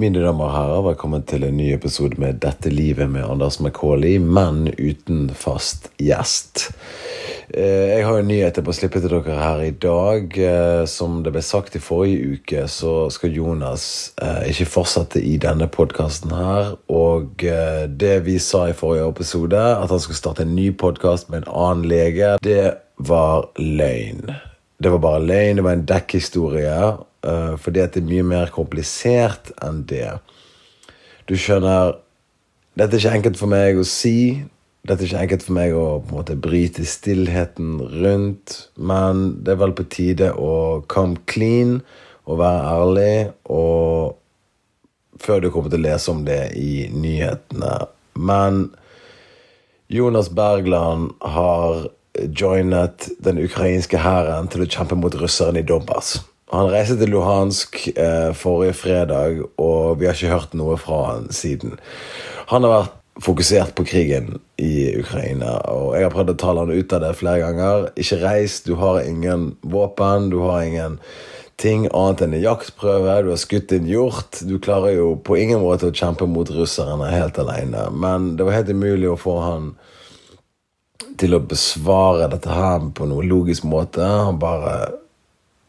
Mine damer og herrer, velkommen til en ny episode med Dette livet med Anders McCauley, men uten fast gjest. Eh, jeg har jo nyheter på slippe til dere her i dag. Eh, som det ble sagt i forrige uke, så skal Jonas eh, ikke fortsette i denne podkasten her. Og det vi sa i forrige episode, at han skulle starte en ny podkast med en annen lege, det var løgn. Det var bare løgn, det var en dekkhistorie. Uh, fordi at det er mye mer komplisert enn det. Du skjønner Dette er ikke enkelt for meg å si. Dette er ikke enkelt for meg å på en måte bryte stillheten rundt. Men det er vel på tide å come clean og være ærlig. Og før du kommer til å lese om det i nyhetene. Men Jonas Bergland har joinet den ukrainske hæren til å kjempe mot russerne i Donbass. Han reiste til Luhansk eh, forrige fredag, og vi har ikke hørt noe fra han siden. Han har vært fokusert på krigen i Ukraina, og jeg har prøvd å tale han ut av det flere ganger. Ikke reis, du har ingen våpen, du har ingen ting annet enn en jaktprøve. Du har skutt en hjort. Du klarer jo på ingen måte å kjempe mot russerne helt alene. Men det var helt umulig å få han til å besvare dette her på noen logisk måte. Han bare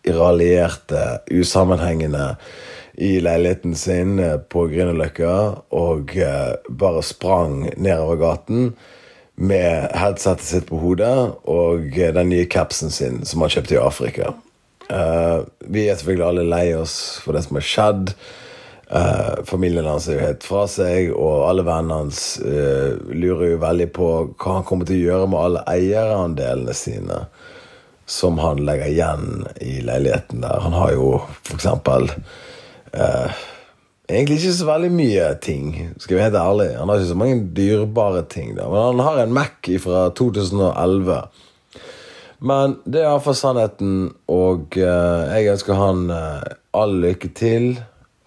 raljerte usammenhengende i leiligheten sin eh, på Grünerløkka og eh, bare sprang nedover gaten med headsetet sitt på hodet og eh, den nye capsen sin som han kjøpte i Afrika. vi er selvfølgelig alle lei oss for det som har skjedd. familien hans er jo helt fra seg, og alle vennene hans lurer jo veldig på hva han kommer til å gjøre med alle eierandelene sine som han legger igjen i leiligheten der. Han har jo for eksempel eh, egentlig ikke så veldig mye ting, skal vi være helt ærlig. Han har ikke så mange dyrebare ting, da. men han har en Mac fra 2011. Men det er iallfall sannheten, og eh, jeg ønsker han eh, all lykke til.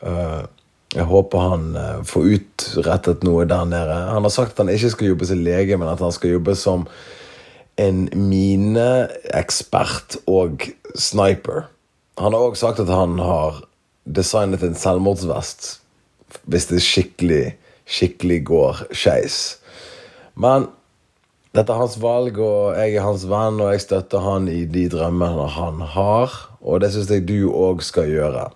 Uh, jeg håper han uh, får utrettet noe der nede. Han har sagt at han ikke skal jobbe som lege, men at han skal jobbe som en mineekspert og sniper. Han har òg sagt at han har designet en selvmordsvest hvis det skikkelig, skikkelig går skeis. Men dette er hans valg, og jeg er hans venn, og jeg støtter han i de drømmene han har. Og det syns jeg du òg skal gjøre.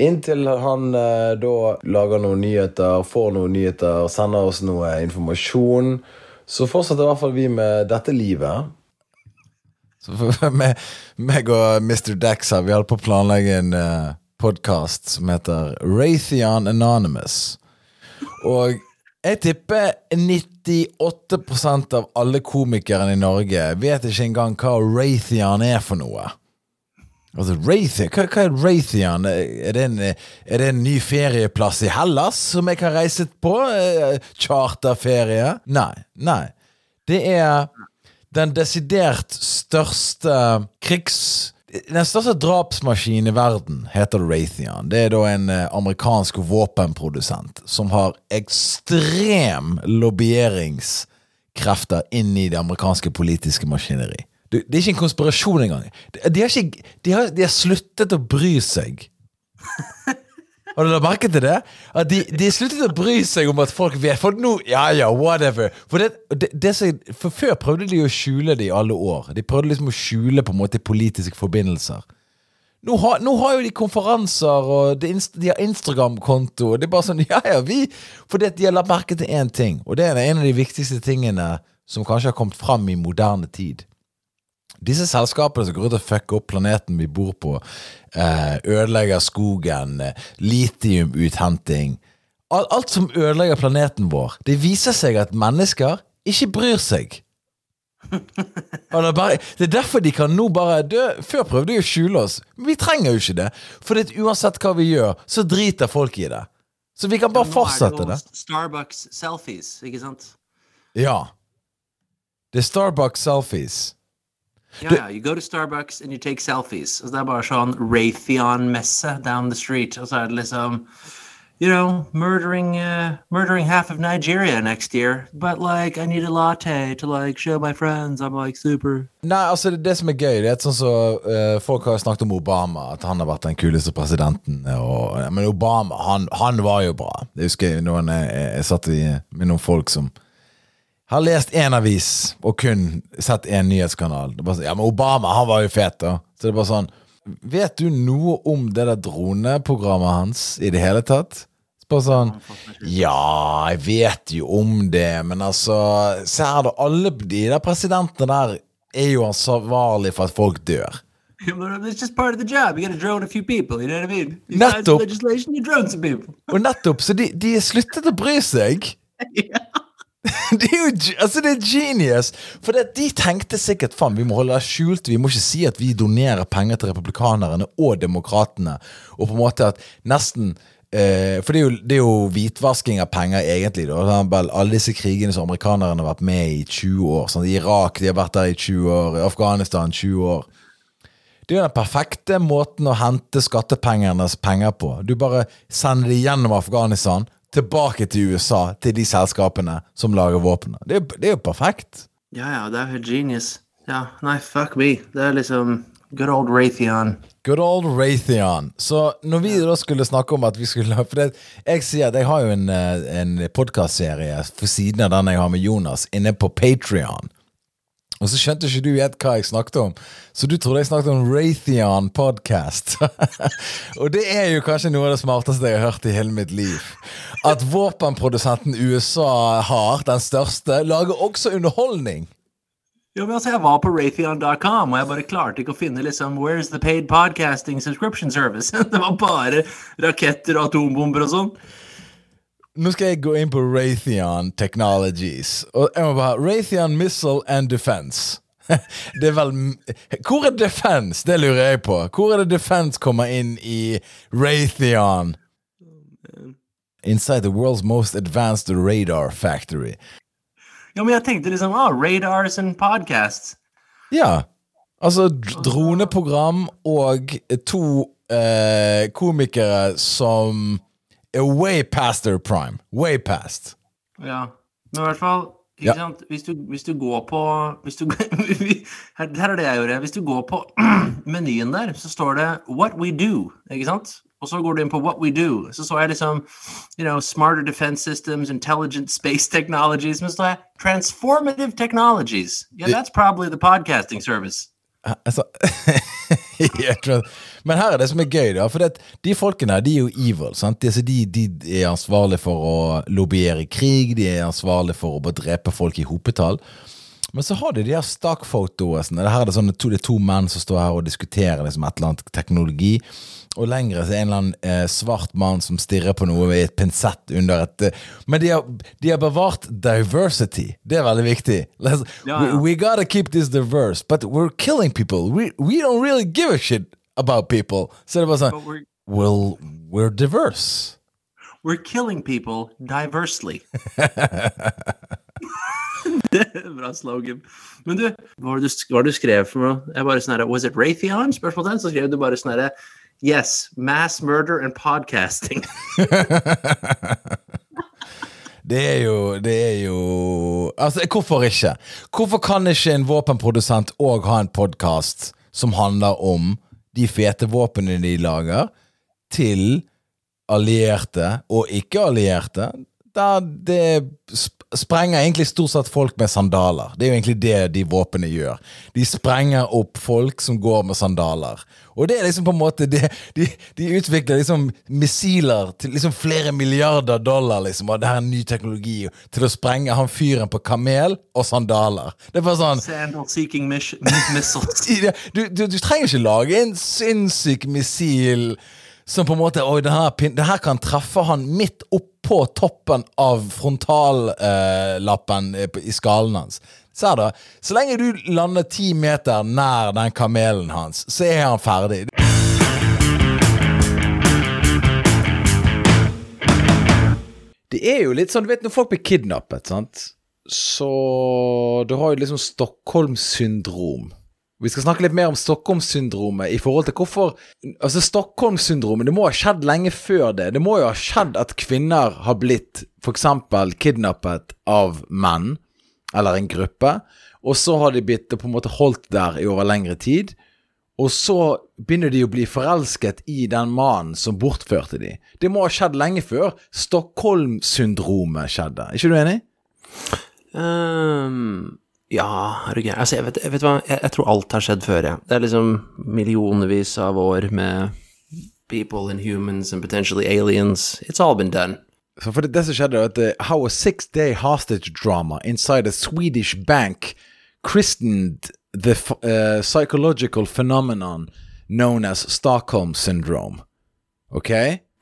Inntil han eh, da lager noen nyheter, får noen nyheter, sender oss noe informasjon så fortsetter i hvert fall vi med dette livet. Så for meg og Mr. Dex her, vi holdt på å planlegge en uh, eh, podkast som heter Raytheon Anonymous. Og jeg tipper 98% av alle komikere i Norge vet ikke engang hva Raytheon er for noe. Altså, Raytheon, hva, hva, er Raytheon? Er det, en, er det, en, ny ferieplass i Hellas som jeg kan reise på? Eh, charterferie? Nei. Nei. Det er den desidert største krigs... Den største drapsmaskinen i verden heter Raytheon. Det er da en eh, amerikansk våpenprodusent som har ekstrem lobbyeringskrefter inn i det amerikanske politiske maskineri. Det, det er ikke en konspirasjon engang. De, de, har ikke, de, har, de har sluttet å bry seg. Har du lagt merke til det? At de, de sluttet å bry seg om at folk vet For nå, ja ja, whatever. For, det, det, som, for før prøvde de å skjule det i alle år. De prøvde liksom å skjule på en måte politiske forbindelser. Nå har, nå har jo de konferanser, og de, de har Instagram-konto. Det er bare sånn, ja ja, vi Fordi de har lagt merke til én ting, og det er en av de viktigste tingene som kanskje har kommet fram i moderne tid. Disse selskapene som går ut og fucker opp planeten vi bor på, eh, ødelegger skogen, eh, litiumuthenting Alt som ødelegger planeten vår. Det viser seg at mennesker ikke bryr seg. Det er derfor de kan nå bare dø. Før prøvde de å skjule oss, men vi trenger jo ikke det. For det, uansett hva vi gjør, så driter folk i det. Så vi kan bare fortsette det. Starbucks selfies, ikke sant? Ja. Det er Starbucks selfies. Ja. You go to Starbucks and you take selfies. Og det er bare sånn Raytheon-messe down the street. Og så er det liksom you know, murdering uh, murdering half of Nigeria next year. But like, I need a latte to like show my friends I'm like super. Nei, altså det, det som er gøy, det er sånn så uh, Folk har snakket om Obama, at han har vært den kuleste presidenten. Og, men Obama, han, han var jo bra. Jeg husker jeg, noen, jeg, jeg satt i, med noen folk som har lest én avis og kun sett én nyhetskanal. Det bare sånn, ja, men Obama, han var jo fet, da. Så det er bare sånn Vet du noe om det der droneprogrammet hans i det hele tatt? Bare sånn Ja, jeg vet jo om det, men altså Se her, da. Alle de der presidentene der er jo ansvarlig for at folk dør. It's just part of the job. You got to drone a few people. You know what I mean? Nettopp. Og nettopp, så de, de sluttet å bry seg. Det er jo altså det er genius! For det, de tenkte sikkert faen, vi må holde det skjult. Vi må ikke si at vi donerer penger til republikanerne og demokratene. Og på en måte at nesten eh, For det er, jo, det er jo hvitvasking av penger, egentlig. Da. Alle disse krigene som amerikanerne har vært med i 20 år. Sånn, Irak de har vært der i 20 år. I Afghanistan 20 år. Det er jo den perfekte måten å hente skattepengernes penger på. Du bare sender de gjennom Afghanistan, tilbake til USA, til de selskapene som lager våpnene. Det, det er jo perfekt. Ja, ja, det er jo genius. Ja, nei, fuck me. Det er liksom good old Raytheon. Good old Raytheon. Så når vi da skulle snakke om at vi skulle For det, jeg sier at jeg har jo en, eh, en podkastserie for siden av den jeg har med Jonas, inne på Patrion. Og så skjønte ikke du helt hva jeg snakket om, så du trodde jeg snakket om Raytheon podcast. og det er jo kanskje noe av det smarteste jeg har hørt i hele mitt liv. At våpenprodusenten USA har, den største, lager også underholdning. Jo, men altså, jeg var på Raytheon.com, og jeg bare klarte ikke å finne liksom Where's the paid podcasting subscription service? det var bare raketter og atombomber og sånn. Nå skal jeg gå inn på Raytheon Technologies. Og jeg må bare Raytheon Missile and Defense. Det er vel Hvor er Defense? Det lurer jeg på. Hvor er det Defense kommer inn i Raytheon? Inside the world's most advanced radar factory. Ja, men jeg tenkte liksom ah, radars and podcasts. Ja. Altså droneprogram og to eh, komikere som way past their prime. Way past. Ja, men i hvert fall ikke Ja. sant? Hvis, du, hvis du går på hvis du, her, her er det jeg gjorde. Hvis du går på menyen der, så står det 'What we do'. ikke sant? Og så går du inn på 'What we do'. Så så jeg liksom you know, Smarter defense systems, intelligent space technologies. Men så står jeg 'Transformative technologies'. Yeah, that's probably the podcasting service. Altså jeg tror, Men her er det som er gøy, da. For det, de folkene her, de er jo evil. Sant? De, de, de er ansvarlige for å lobbyere krig, de er ansvarlige for å drepe folk i hopetall. Men så har de de her stockfotoene. Her er det, sånne to, det er to menn som står her og diskuterer liksom, et eller annet teknologi. Og lengre så er en eller annen eh, svart mann som stirrer på noe med et pinsett under et eh, Men de har, de har bevart diversity. Det er veldig viktig. Let's, Ja, we, we gotta keep this diverse, but we're killing people. We, we don't really give a shit about people. Så det var sånn we're, Well, we're diverse. we're killing people diversely. det er en bra slogan. Men du, hva var det du, hva du skrev for noe? Jeg bare sånn Was it Raytheon? Spørsmålstegn. Så skrev du bare sånn herre Yes, mass murder and podcasting. Det er jo Det er jo Altså, hvorfor ikke? Hvorfor kan ikke en våpenprodusent òg ha en podkast som handler om de fete våpnene de lager, til allierte og ikke-allierte, der det sprenger egentlig stort sett folk med sandaler. Det er jo egentlig det de våpnene gjør. De sprenger opp folk som går med sandaler. Og det er liksom på en måte det, de, de utvikler liksom missiler til liksom flere milliarder dollar, liksom, og det her er ny teknologi til å sprenge han fyren på kamel og sandaler. Det er bare sånn Sandal seeking missiles. du, du, du trenger ikke lage en sinnssyk missil som på en måte Oi, det her, det her kan treffe han midt oppå toppen av frontallappen eh, i skallen hans. Se her, da. Så lenge du lander ti meter nær den kamelen hans, så er han ferdig. Det er jo litt sånn, du vet når folk blir kidnappet, sant? Så du har jo liksom Stockholm-syndrom. Vi skal snakke litt mer om Stockholm-syndromet i forhold til hvorfor Altså, Stockholm-syndromet Det må ha skjedd lenge før det. Det må jo ha skjedd at kvinner har blitt f.eks. kidnappet av menn, eller en gruppe, og så har de blitt på en måte holdt der i over lengre tid. Og så begynner de å bli forelsket i den mannen som bortførte de. Det må ha skjedd lenge før Stockholm-syndromet skjedde. Er ikke du enig? Ehm, ja, er du gæren? Altså, jeg vet, jeg vet hva, jeg, jeg tror alt har skjedd før, jeg. Det er liksom millionvis av år med people and humans and potentially aliens. It's all been done. Så for det, det som skjedde, var at uh, how a six-day hostage drama inside a Swedish bank christened the uh, psychological phenomenon known as Stockholm syndrome. Ok?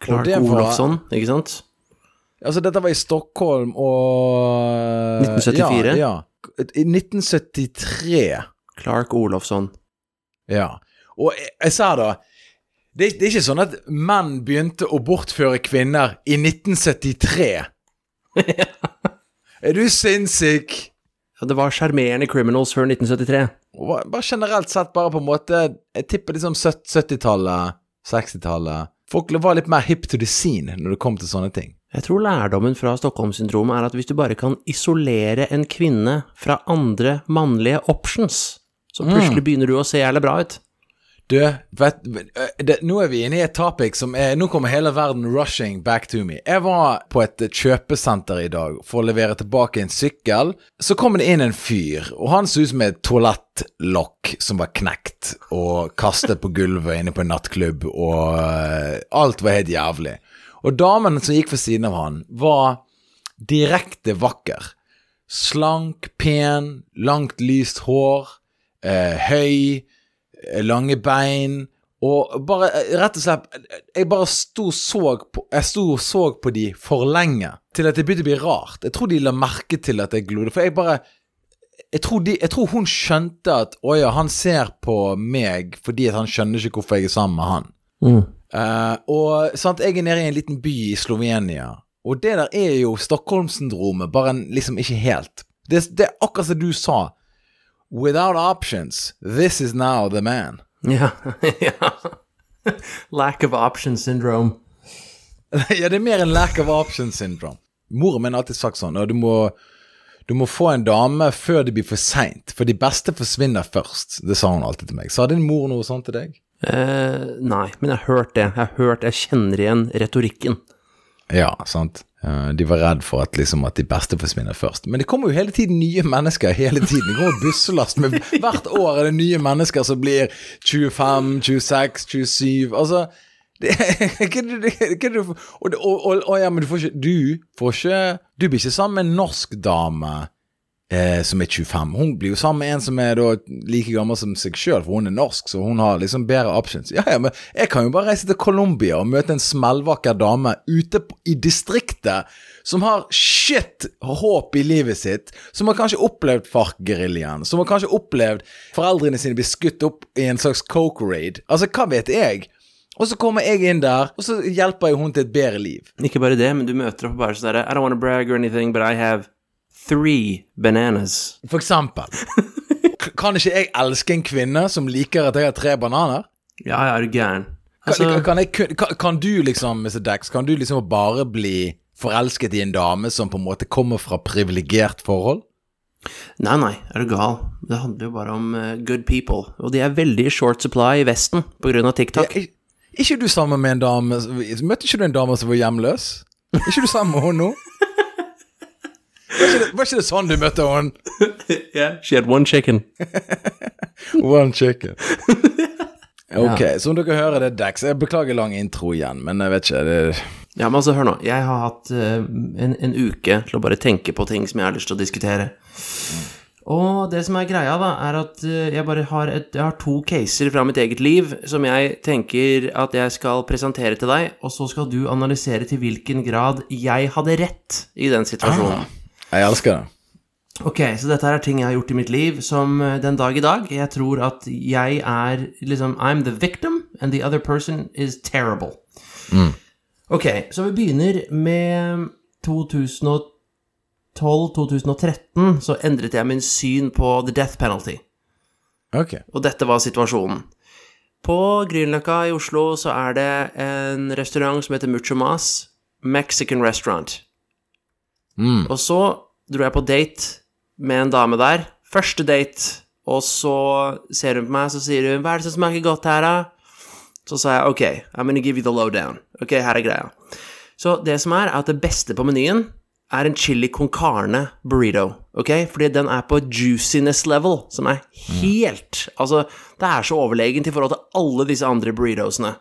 Clark var- Olofsson, ikke sant? Altså, dette var i Stockholm og 1974? Ja. ja. I 1973. Clark Olofsson. Ja. Og jeg, jeg sa da det, det er ikke sånn at menn begynte å bortføre kvinner i 1973. er du sinnssyk? Ja, det var sjarmerende criminals før 1973. Bare generelt sett, bare på en måte Jeg tipper liksom 70-tallet, 60-tallet Folk var litt mer hip to the scene når det kom til sånne ting. Jeg tror lærdommen fra Stockholm-syndromet er at hvis du bare kan isolere en kvinne fra andre mannlige options, så plutselig begynner du å se jævlig bra ut. Du, vet, det, nå er vi inne i et topic som er Nå kommer hele verden rushing back to me. Jeg var på et kjøpesenter i dag for å levere tilbake en sykkel. Så kom det inn en fyr, og han så ut som et toalettlokk som var knekt og kastet på gulvet inne på en nattklubb, og eh, alt var helt jævlig. Og damen som gikk ved siden av han, var direkte vakker. Slank, pen, langt, lyst hår, eh, høy lange bein og bare eh, rett og slett Jeg bare sto og så på Jeg sto og så på de for lenge til at det begynte å bli rart. Jeg tror de la merke til at jeg glodde, for jeg bare jeg tror, de, jeg tror hun skjønte at å ja, han ser på meg fordi at han skjønner ikke hvorfor jeg er sammen med han. Eh, og sant, jeg er nede i en liten by i Slovenia, og det der er jo Stockholm-syndromet, bare en, liksom ikke helt. Det, det er akkurat som du sa. Without options, this is now the man. Ja, ja. Lack of option syndrome. ja, det er mer en lack of options syndrome. Moren min har alltid sagt sånn, og du må, du må få en dame før det blir for seint, for de beste forsvinner først. Det sa hun alltid til meg. Sa din mor noe sånt til deg? Eh, nei, men jeg har hørt det. Jeg har hørt, jeg kjenner igjen retorikken. Ja, sant. Eh, De var redd for at, liksom, at de beste forsvinner først. Men det kommer jo hele tiden nye mennesker. hele tiden. Det kommer busselast med Hvert år er det nye mennesker som blir 25, 26, 27 Altså det, det- og, og, og ja, men du får ikke Du får ikke Du blir ikke sammen med en norsk dame eh, som er 25. Hun blir jo sammen med en som er da like gammel som seg sjøl, for hun er norsk, så hun har liksom bedre options. Ja, ja, men jeg kan jo bare reise til Colombia og møte en smellvakker dame ute på, i distriktet som har shit håp i livet sitt, som har kanskje opplevd FARC-geriljaen, som har kanskje opplevd foreldrene sine bli skutt opp i en slags coke raid. Altså, hva vet jeg? Og så kommer jeg inn der, og så hjelper jeg hun til et bedre liv. Ikke bare det, men du møter opp bare sånn derre I don't wanna brag or anything, but I have three bananas. For eksempel. Kan ikke jeg elske en kvinne som liker at jeg har tre bananer? Ja, ja, er du gæren. Kan, Altså, kan, jeg, kan, kan du liksom, Mr. Dex, kan du liksom bare bli forelsket i en dame som på en måte kommer fra privilegert forhold? nei, nei, er du gal? Det handler jo bare om uh, good people. Og de er veldig short supply i Vesten av TikTok. Er ikke du sammen med en dame Møtte ikke du en dame som var hjemløs? Er ikke du sammen med henne nå? Var ikke, det, var ikke det sånn du møtte henne? Yeah, she had one chicken. One chicken. Ok, som dere hører, det er Dex. Jeg beklager lang intro igjen, men jeg vet ikke det, Ja, men altså, hør nå. Jeg har hatt uh, en, en uke til å bare tenke på ting som jeg har lyst til å diskutere. Og det som er greia, da, er at uh, jeg bare har, et, jeg har to caser fra mitt eget liv som jeg tenker at jeg skal presentere til deg, og så skal du analysere til hvilken grad jeg hadde rett i den situasjonen. Jeg elsker det. Ok, så dette her er ting jeg har gjort i mitt liv som eh, den dag i dag Jeg tror at jeg er liksom I'm the victim, and the other person is terrible. Ok, så vi begynner med 2012-2013, så endret jeg min syn på the death penalty. Ok. Og dette var situasjonen. På Grünerløkka i Oslo så er det en restaurant som heter Mucho Mas. Mexican restaurant. Og så dro jeg på date med en dame der. Første date. Og så ser hun på meg, så sier hun 'Hva er det som smaker godt her, da?' Så sa jeg 'OK, I'm gonna give you the lowdown'. Ok, her er greia. Så det som er, er at det beste på menyen er en chili con carne burrito. Ok? Fordi den er på juiciness level som er helt Altså, det er så overlegent i forhold til alle disse andre burritosene.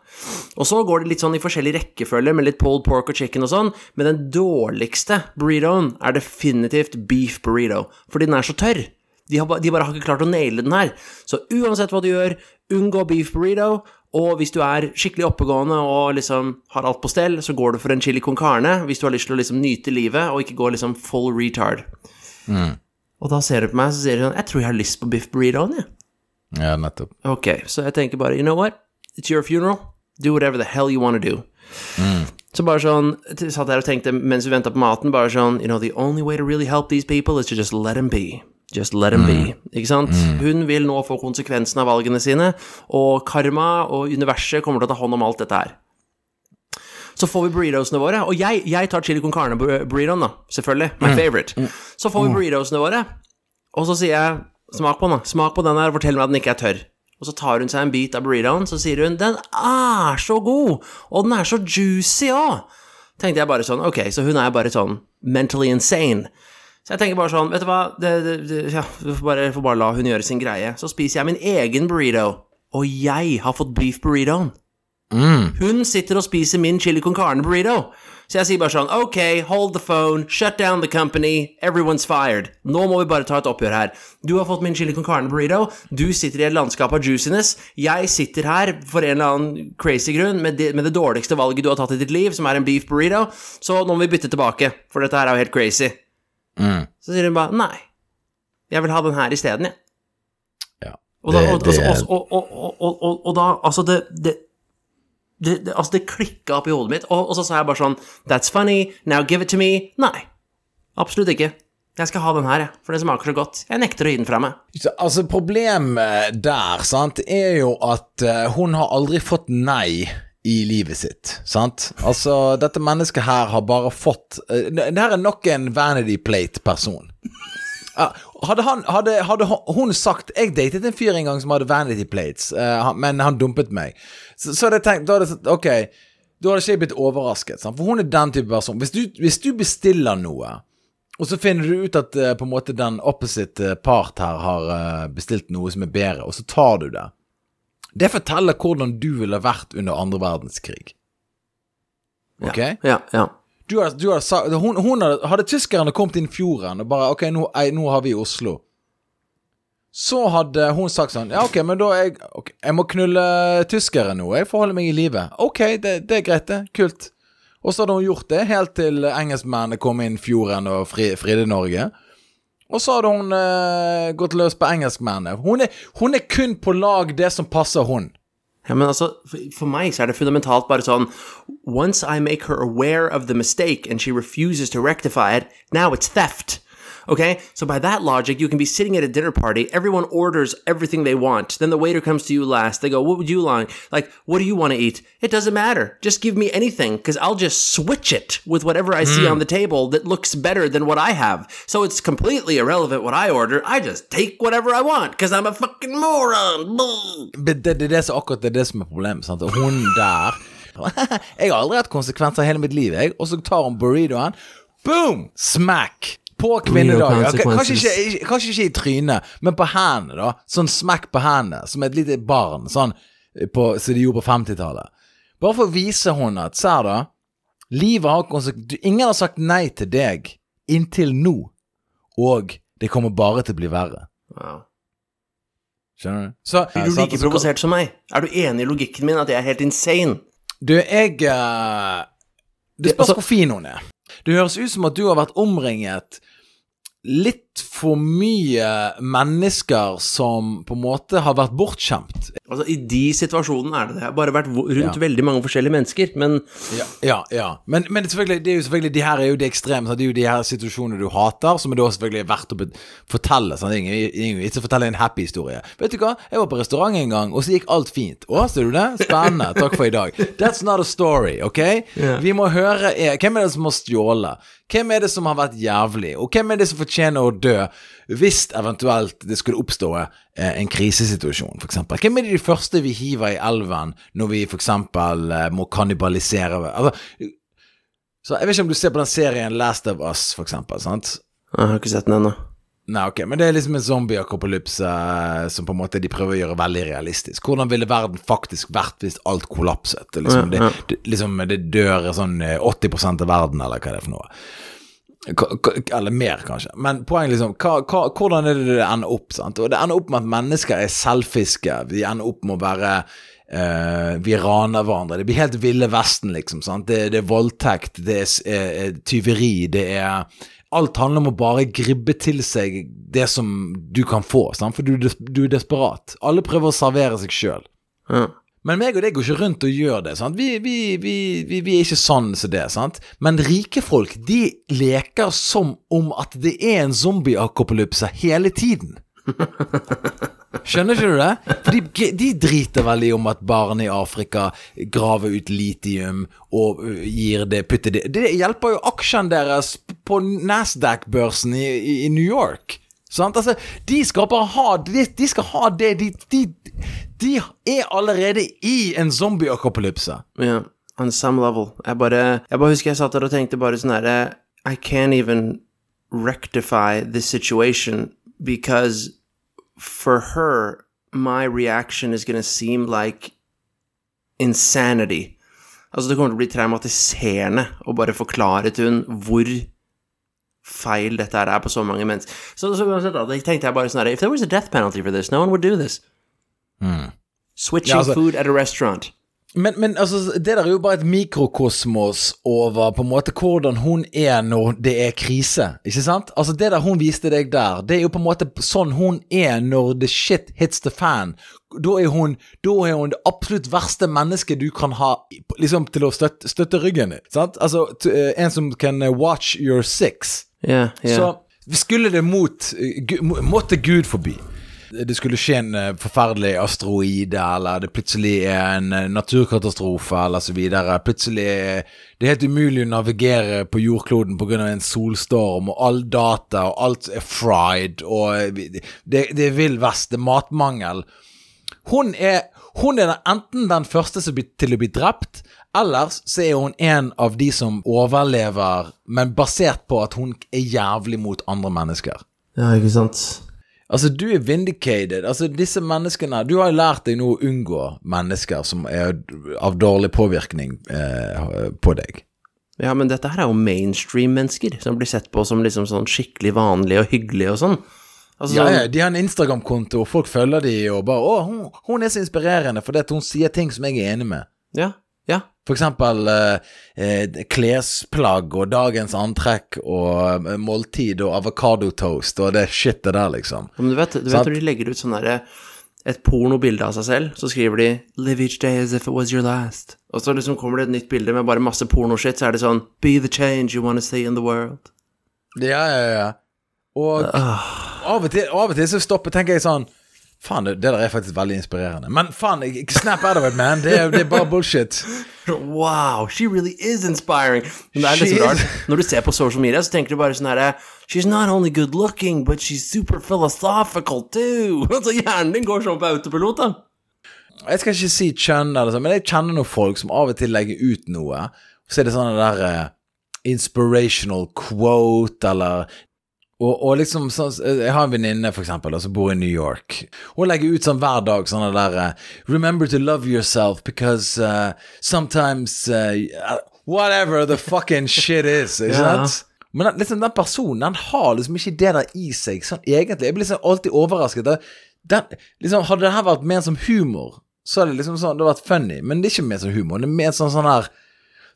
Og så går det litt sånn i forskjellig rekkefølge med litt pulled pork og chicken og sånn, men den dårligste burritoen er definitivt beef burrito, fordi den er så tørr. De, har, de bare har ikke klart å naile den her. Så uansett hva du gjør, unngå beef burrito. Og hvis du er skikkelig oppegående og liksom har alt på stell, så går du for en chili con carne hvis du har lyst til å liksom nyte livet og ikke gå liksom full retard. Og da ser du på meg så sier hun jeg tror jeg har lyst på biff burritoen, jeg. Ja, nettopp. Ok, så jeg tenker bare, you know what? It's your funeral. Do whatever the hell you want to do. Så bare sånn, satt der og tenkte mens vi ventet på maten, bare sånn, you know, the only way to really help these people is to just let them be. Just let them be. Ikke sant? Hun vil nå få konsekvensen av valgene sine, og karma og universet kommer til å ta hånd om alt dette her. Så får vi burritosene våre, og jeg, jeg tar chili con carne-burritoen, da, selvfølgelig. My favorite. Så får vi burritosene våre, og så sier jeg Smak på den, da. Smak på den her, fortell meg at den ikke er tørr. Og så tar hun seg en bit av burritoen, så sier hun 'Den er så god! Og den er så juicy òg!' Tenkte jeg bare sånn Ok, så hun er bare sånn mentally insane. Så jeg tenker bare sånn Vet du hva, det, det, det, ja, vi får bare, får bare la hun gjøre sin greie. Så spiser jeg min egen burrito, og jeg har fått beef burritoen. Hun sitter og spiser min chili con carne burrito. Så jeg sier bare sånn Ok, hold the phone, shut down the company, everyone's fired. Nå må vi bare ta et oppgjør her. Du har fått min chili con carne burrito, du sitter i et landskap av juiciness. Jeg sitter her for en eller annen crazy grunn med det, med det dårligste valget du har tatt i ditt liv, som er en beef burrito. Så nå må vi bytte tilbake, for dette her er jo helt crazy. Så sier hun bare nei. Jeg vil ha den her isteden, jeg. Ja. Og da, Det- og, altså, det- og, og, og, og, da Altså, det, det det, det, altså det klikka opp i hodet mitt, og, og så sa jeg bare sånn That's funny, now give it to me. Nei, absolutt ikke. Jeg skal ha den her, jeg, for den smaker så godt. Jeg nekter å gi den fra meg. Så, altså, problemet der, sant, er jo at eh, hun har aldri fått nei i livet sitt, sant? Altså, dette mennesket her har bare fått uh, Det her er nok en Vanity Plate-person. Uh, hadde, hadde, hadde hun sagt Jeg datet en fyr en gang som hadde Vanity Plates, uh, men han dumpet meg. Så, så hadde jeg tenkt da hadde Ok, da hadde ikke jeg blitt overrasket. Sant? For hun er den type person. Hvis du, hvis du bestiller noe, og så finner du ut at eh, på en måte den opposite part her har bestilt noe som er bedre, og så tar du det. Det forteller hvordan du ville vært under andre verdenskrig. Ok? Ja, ja. Du har, du har, hun, hun hadde, hadde tyskerne kommet inn fjorden og bare Ok, nå, ei, nå har vi Oslo. Så hadde hun sagt sånn Ja, ok, men da jeg ok, Jeg må knulle tyskere nå. Jeg får holde meg i live. Ok, det, det er greit, det. Kult. Og så hadde hun gjort det helt til engelskmennene kom inn fjorden og fri, fridde Norge. Og så hadde hun uh, gått løs på engelskmennene. Hun hun er kun på lag det som passer hun. Ja, men altså, for, for meg så er det fundamentalt bare sånn Once I make her aware of the mistake and she refuses to rectify it, now it's theft. Okay? So by that logic, you can be sitting at a dinner party, everyone orders everything they want. Then the waiter comes to you last. They go, What would you like? Like, what do you want to eat? It doesn't matter. Just give me anything, because I'll just switch it with whatever I see on the table that looks better than what I have. So it's completely irrelevant what I order. I just take whatever I want, because I'm a fucking moron. Bull. Det, det, er som akkurat det er det som er problemet. Sant? Hun der Jeg har aldri hatt konsekvenser i hele mitt liv, jeg. Og så tar hun burritoen. Boom! Smack! På kvinnedag. Ja, Kanskje ikke, kanskje ikke i trynet, men på hendene, da. Sånn smack på hendene, som et lite barn. Sånn på, som de gjorde på 50-tallet. Bare for å vise henne at Ser da, livet har konsekvenser Ingen har sagt nei til deg inntil nå, og det kommer bare til å bli verre. Wow. Skjønner du? Så, Blir du like provosert som meg? Er du enig i logikken min at jeg er helt insane? Du, jeg uh, Det Det- spørs altså- hvor fin hun er. Det høres ut som at du har vært omringet litt for mye mennesker som på en måte har vært bortskjemt. Altså, I de situasjonene er det det. Jeg har bare vært rundt Ja. veldig mange forskjellige mennesker, men Ja, ja. ja. Men, men det, selvfølgelig, det er jo selvfølgelig De her er jo de ekstreme. Det er jo de her situasjonene du hater, som er da selvfølgelig verdt å fortelle. Sant? Det ingen- ingen vits i å fortelle en happy historie. Vet du hva? Jeg var på restaurant en gang, og så gikk alt fint. Å, ser du det? Spennende. Takk for i dag. That's not a story, ok? Vi må høre er, Hvem er det som har stjålet? Hvem er det som har vært jævlig? Og hvem er det som fortjener å dø hvis eventuelt det skulle oppstå eh, en krisesituasjon, f.eks.? Hvem er de første vi hiver i elven når vi f.eks. Eh, må kannibalisere altså, så Jeg vet ikke om du ser på den serien Last of Us, eksempel, sant? jeg har ikke sett den ennå. Nei, ok, men det er liksom en zombie-akopalypse eh, som på en måte de prøver å gjøre veldig realistisk. Hvordan ville verden faktisk vært hvis alt kollapset? Liksom, det, det, liksom, det dør sånn eh, 80% av verden, eller hva det er for noe. Eller mer, kanskje. Men poenget liksom hva, hva, Hvordan er det det ender opp? sant? Og Det ender opp med at mennesker er selfiske. Vi ender opp med å være eh, Vi raner hverandre. Det blir helt Ville Vesten, liksom. sant? Det, det er voldtekt, det er eh, tyveri, det er Alt handler om å bare gribbe til seg det som du kan få, sant? for du, er du er desperat. Alle prøver å servere seg sjøl. Ja. Men meg og deg går ikke rundt og gjør det. Vi, vi, vi, vi er ikke sånn som det. Sant? Men rike folk de leker som om at det er en zombie-akopalypse hele tiden. Skjønner ikke du det? For de, de driter veldig om at barn i Afrika graver ut litium og gir det putter det Det hjelper jo aksjene deres på Nasdaq-børsen i, i, i New York. Altså, de skal bare ha De, de skal ha det de, de, er allerede i en zombie-akopalypse. Ja, on some level. Jeg bare, jeg bare husker jeg satt der og tenkte bare sånn herre I can't even rectify this situation because for her, my reaction is gonna seem like insanity. Altså, det kommer til å bli traumatiserende å bare forklare til hun hvor feil dette er på så mange mennesker. Så, så uansett, da, tenkte jeg bare sånn her If there was a death penalty for this, no one would do this. Switching Ja, altså- food at a restaurant. Men, men altså, det der er jo bare et mikrokosmos over på en måte hvordan hun er når det er krise, ikke sant? Altså Det der hun viste deg der, det er jo på en måte sånn hun er når the shit hits the fan. Da er hun, da er hun det absolutt verste mennesket du kan ha liksom til å støtte, støtte ryggen i. Sant? Altså eh, en som kan eh, watch your six. Ja, yeah. Så skulle det mot Måtte Gud forby det skulle skje en eh, forferdelig asteroide, eller det plutselig er en eh, naturkatastrofe, eller så videre. Plutselig det er helt umulig å navigere på jordkloden pga. en solstorm, og all data og alt er fried, og eh, det, det er vill vest, det er matmangel. Hun er, hun er enten den første blir, til å bli drept, ellers så er hun en av de som overlever, men basert på at hun er jævlig mot andre mennesker. ja, ikke sant. Altså, du er vindicated. Altså, disse menneskene Du har jo lært deg nå å unngå mennesker som er av dårlig påvirkning eh, på deg. Ja, men dette her er jo mainstream-mennesker som blir sett på som liksom sånn skikkelig vanlige og hyggelige og sånn. Altså, Ja, ja, De har en Instagram-konto, folk følger de og bare 'Å, hun, hun er så inspirerende fordi hun sier ting som jeg er enig med'. ja. For eksempel eh, eh, klesplagg og dagens antrekk og eh, måltid og avokadotoast og det shitet der, liksom. Men du vet, du vet når de legger ut sånn derre et pornobilde av seg selv, så skriver de 'Live each day as if it was your last'. Og så liksom kommer det et nytt bilde med bare masse pornoshit, så er det sånn 'Be the change you want to see in the world'. Ja, ja, ja. Og av og, til, av og til så stopper tenker jeg sånn Faen, det, det der er faktisk veldig inspirerende. Men faen, snap out of it, man. Det er, det er bare bullshit. Wow, she really is inspiring. Når du ser på social media, så tenker du bare sånn herre She's not only good looking, but she's super philosophical too. Altså, hjernen din går sånn på autopilot, da. Jeg skal ikke si kjønn, eller sånn, men jeg kjenner noen folk som av og til legger ut noe. Og så er det sånn der eh, inspirational quote, eller og, og liksom så, Jeg har en venninne, for eksempel, som bor i New York. Hun legger ut sånn hver dag sånne der eh, Remember to love yourself because uh, sometimes uh, Whatever the fucking shit is. Ikke Ja. sant? Men den- liksom, den personen den har liksom ikke det der i seg, sånn egentlig. Jeg blir liksom alltid overrasket. Den, liksom, hadde det her vært mer som humor, så hadde det liksom sånn, det vært funny. Men det er ikke mer som humor. Det er mer sånn sånn her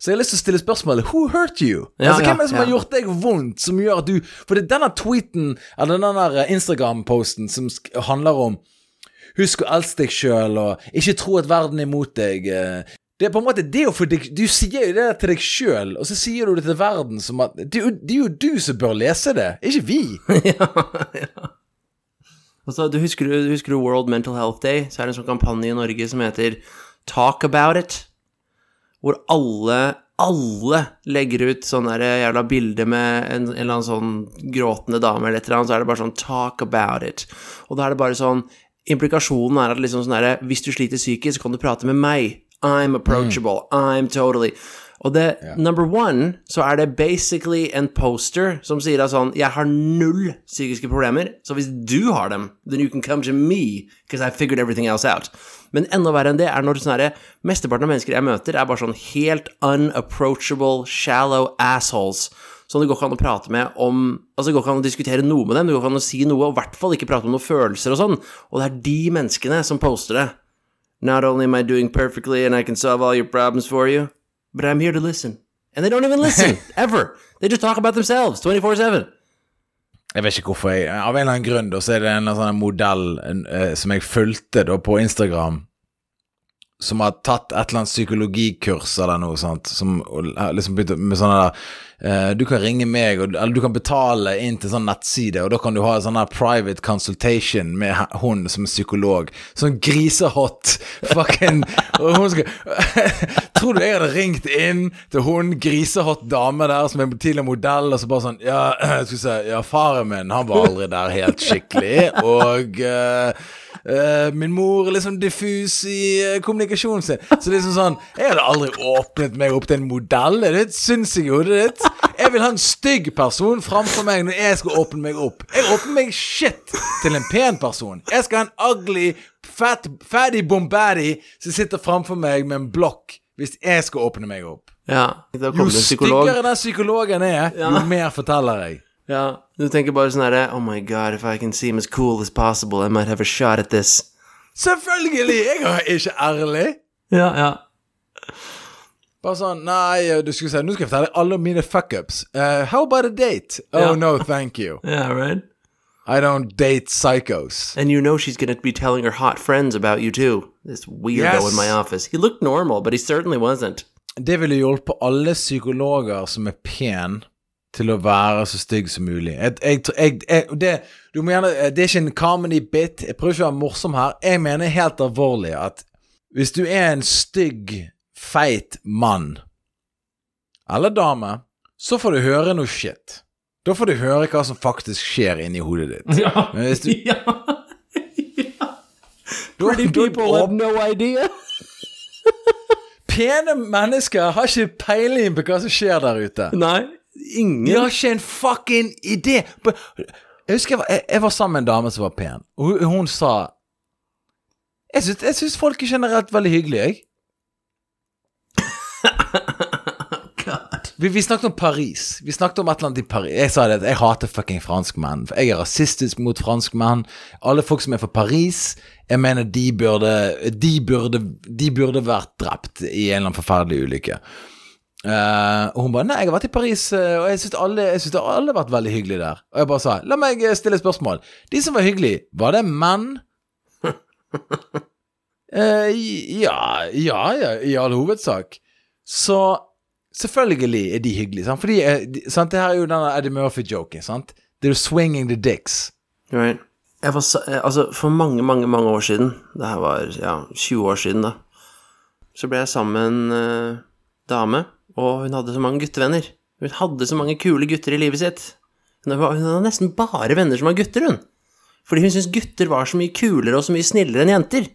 Så jeg har lyst til å stille spørsmålet Who hurt you? Ja, altså, Hvem er det som har gjort deg vondt, som gjør at du For det er denne tweeten, eller denne Instagram-posten som handler om Husk å elske deg sjøl, og ikke tro at verden er imot deg. eh. Det er på en måte det å få Du sier jo det til deg sjøl, og så sier du det til verden som at Det det er jo du som bør lese det, ikke vi. ja, ja. Altså, du husker, du husker World Mental Health Day? Så er det en sånn kampanje i Norge som heter Talk About It. Hvor alle, alle legger ut sånne jævla bilder med en, en eller annen sånn gråtende dame eller et eller annet, så er det bare sånn Talk About It. Og da er det bare sånn Implikasjonen er at liksom sånn herre Hvis du sliter psykisk, så kan du prate med meg. I'm approachable. I'm totally Og det, number one, så er det basically en poster som sier at sånn Jeg har null psykiske problemer, så hvis du har dem, then you can come to me, because I figured everything else out. Men enda verre enn det er når sånn Mesteparten av mennesker jeg møter, er bare sånn helt unapproachable, shallow assholes. Som det går ikke an å prate med om Altså, det går ikke an å diskutere noe med dem, det går ikke an å si noe, og i hvert fall ikke prate om noen følelser og sånn. Og det er de menneskene som poster det. Not only am I doing perfectly and I can solve all your problems for you, but I'm here to listen. And they don't even listen, ever. They just talk about themselves 24 7. Jeg vet ikke hvorfor jeg Av en eller annen grunn da, så er det en eller annen sånn modell en, eh, som jeg fulgte da på Instagram, som har tatt et eller annet psykologikurs eller noe sånt, som liksom begynte med sånne der eh, Du kan ringe meg, eller du kan betale inn til sånn nettside, og da kan du ha en sånn der private consultation med hun som er psykolog. Sånn grisehot fucking hun skal Tror du jeg hadde ringt inn til hun grisehot dame der som er tidligere modell, og så bare sånn Ja, skal vi se Ja, faren min, han var aldri der helt skikkelig, og eh, Eh, min mor er liksom diffus i uh, kommunikasjonen sin. Så det liksom sånn Jeg hadde aldri åpnet meg opp til en modell. Er det syns i hodet ditt? Jeg vil ha en stygg person framfor meg når jeg skal åpne meg opp. Jeg åpner meg shit til en pen person. Jeg skal ha en ugly, fat, fatty bombaddy som sitter framfor meg med en blokk hvis jeg skal åpne meg opp. Ja, Jo styggere den psykologen er, jo mer forteller jeg. Ja, du tenker bare sånn herre Oh my god, if I can seem as cool as possible, I might have a shot at this. Selvfølgelig! Jeg er ikke ærlig. Ja, ja. Bare sånn Nei, du skulle si Nå skal jeg fortelle alle mine fuckups. Uh, how about a date? Oh Ja. no, thank you. Yeah, right? I don't date psychos. And you know she's going to be telling her hot friends about you too. This weirdo Yes. in my office. He looked normal, but he certainly wasn't. Det ville hjulpet alle psykologer som er pen, til å være så stygg som mulig. Jeg, jeg, jeg, det, gjerne, det er ikke en comedy bit. Jeg prøver ikke å være morsom her. Jeg mener helt alvorlig at hvis du er en stygg, feit mann eller dame, så får du høre noe shit. Da får du høre hva som faktisk skjer inni hodet ditt. Ja. Men hvis du ja. da- Pretty people have no idea. Pene mennesker har ikke peiling på hva som skjer der ute. Nei, ingen. De har ikke en fucking idé. Jeg husker jeg var, jeg, jeg var sammen med en dame som var pen, og hun, hun sa Jeg syns, jeg syns folk er generelt veldig hyggelige, jeg. Vi, vi snakket om Paris. Vi snakket om et eller annet i Paris. Jeg sa det at jeg hater fucking franskmenn. Jeg er rasistisk mot franskmenn. Alle folk som er fra Paris, jeg mener de burde De burde, de burde vært drept i en eller annen forferdelig ulykke. Eh, og hun bare 'Nei, jeg har vært i Paris, eh, og jeg syns alle, har vært veldig hyggelige der'. Og jeg bare sa 'La meg eh, stille spørsmål'. De som var hyggelige, var det menn? uh, ja, ja, ja, i all hovedsak. Så selvfølgelig er de hyggelige, sant? Fordi sant? Det her er jo denne Eddie Murphy-joken, sant? Det er jo 'swinging the dicks'. Right. Var, altså, for mange, mange, mange år siden, det her var ja, 20 år siden da, så ble jeg sammen med en dame, og hun hadde så mange guttevenner. Hun hadde så mange kule gutter i livet sitt. Hun hadde nesten bare venner som var gutter, hun. Fordi hun syntes gutter var så mye kulere og så mye snillere enn jenter.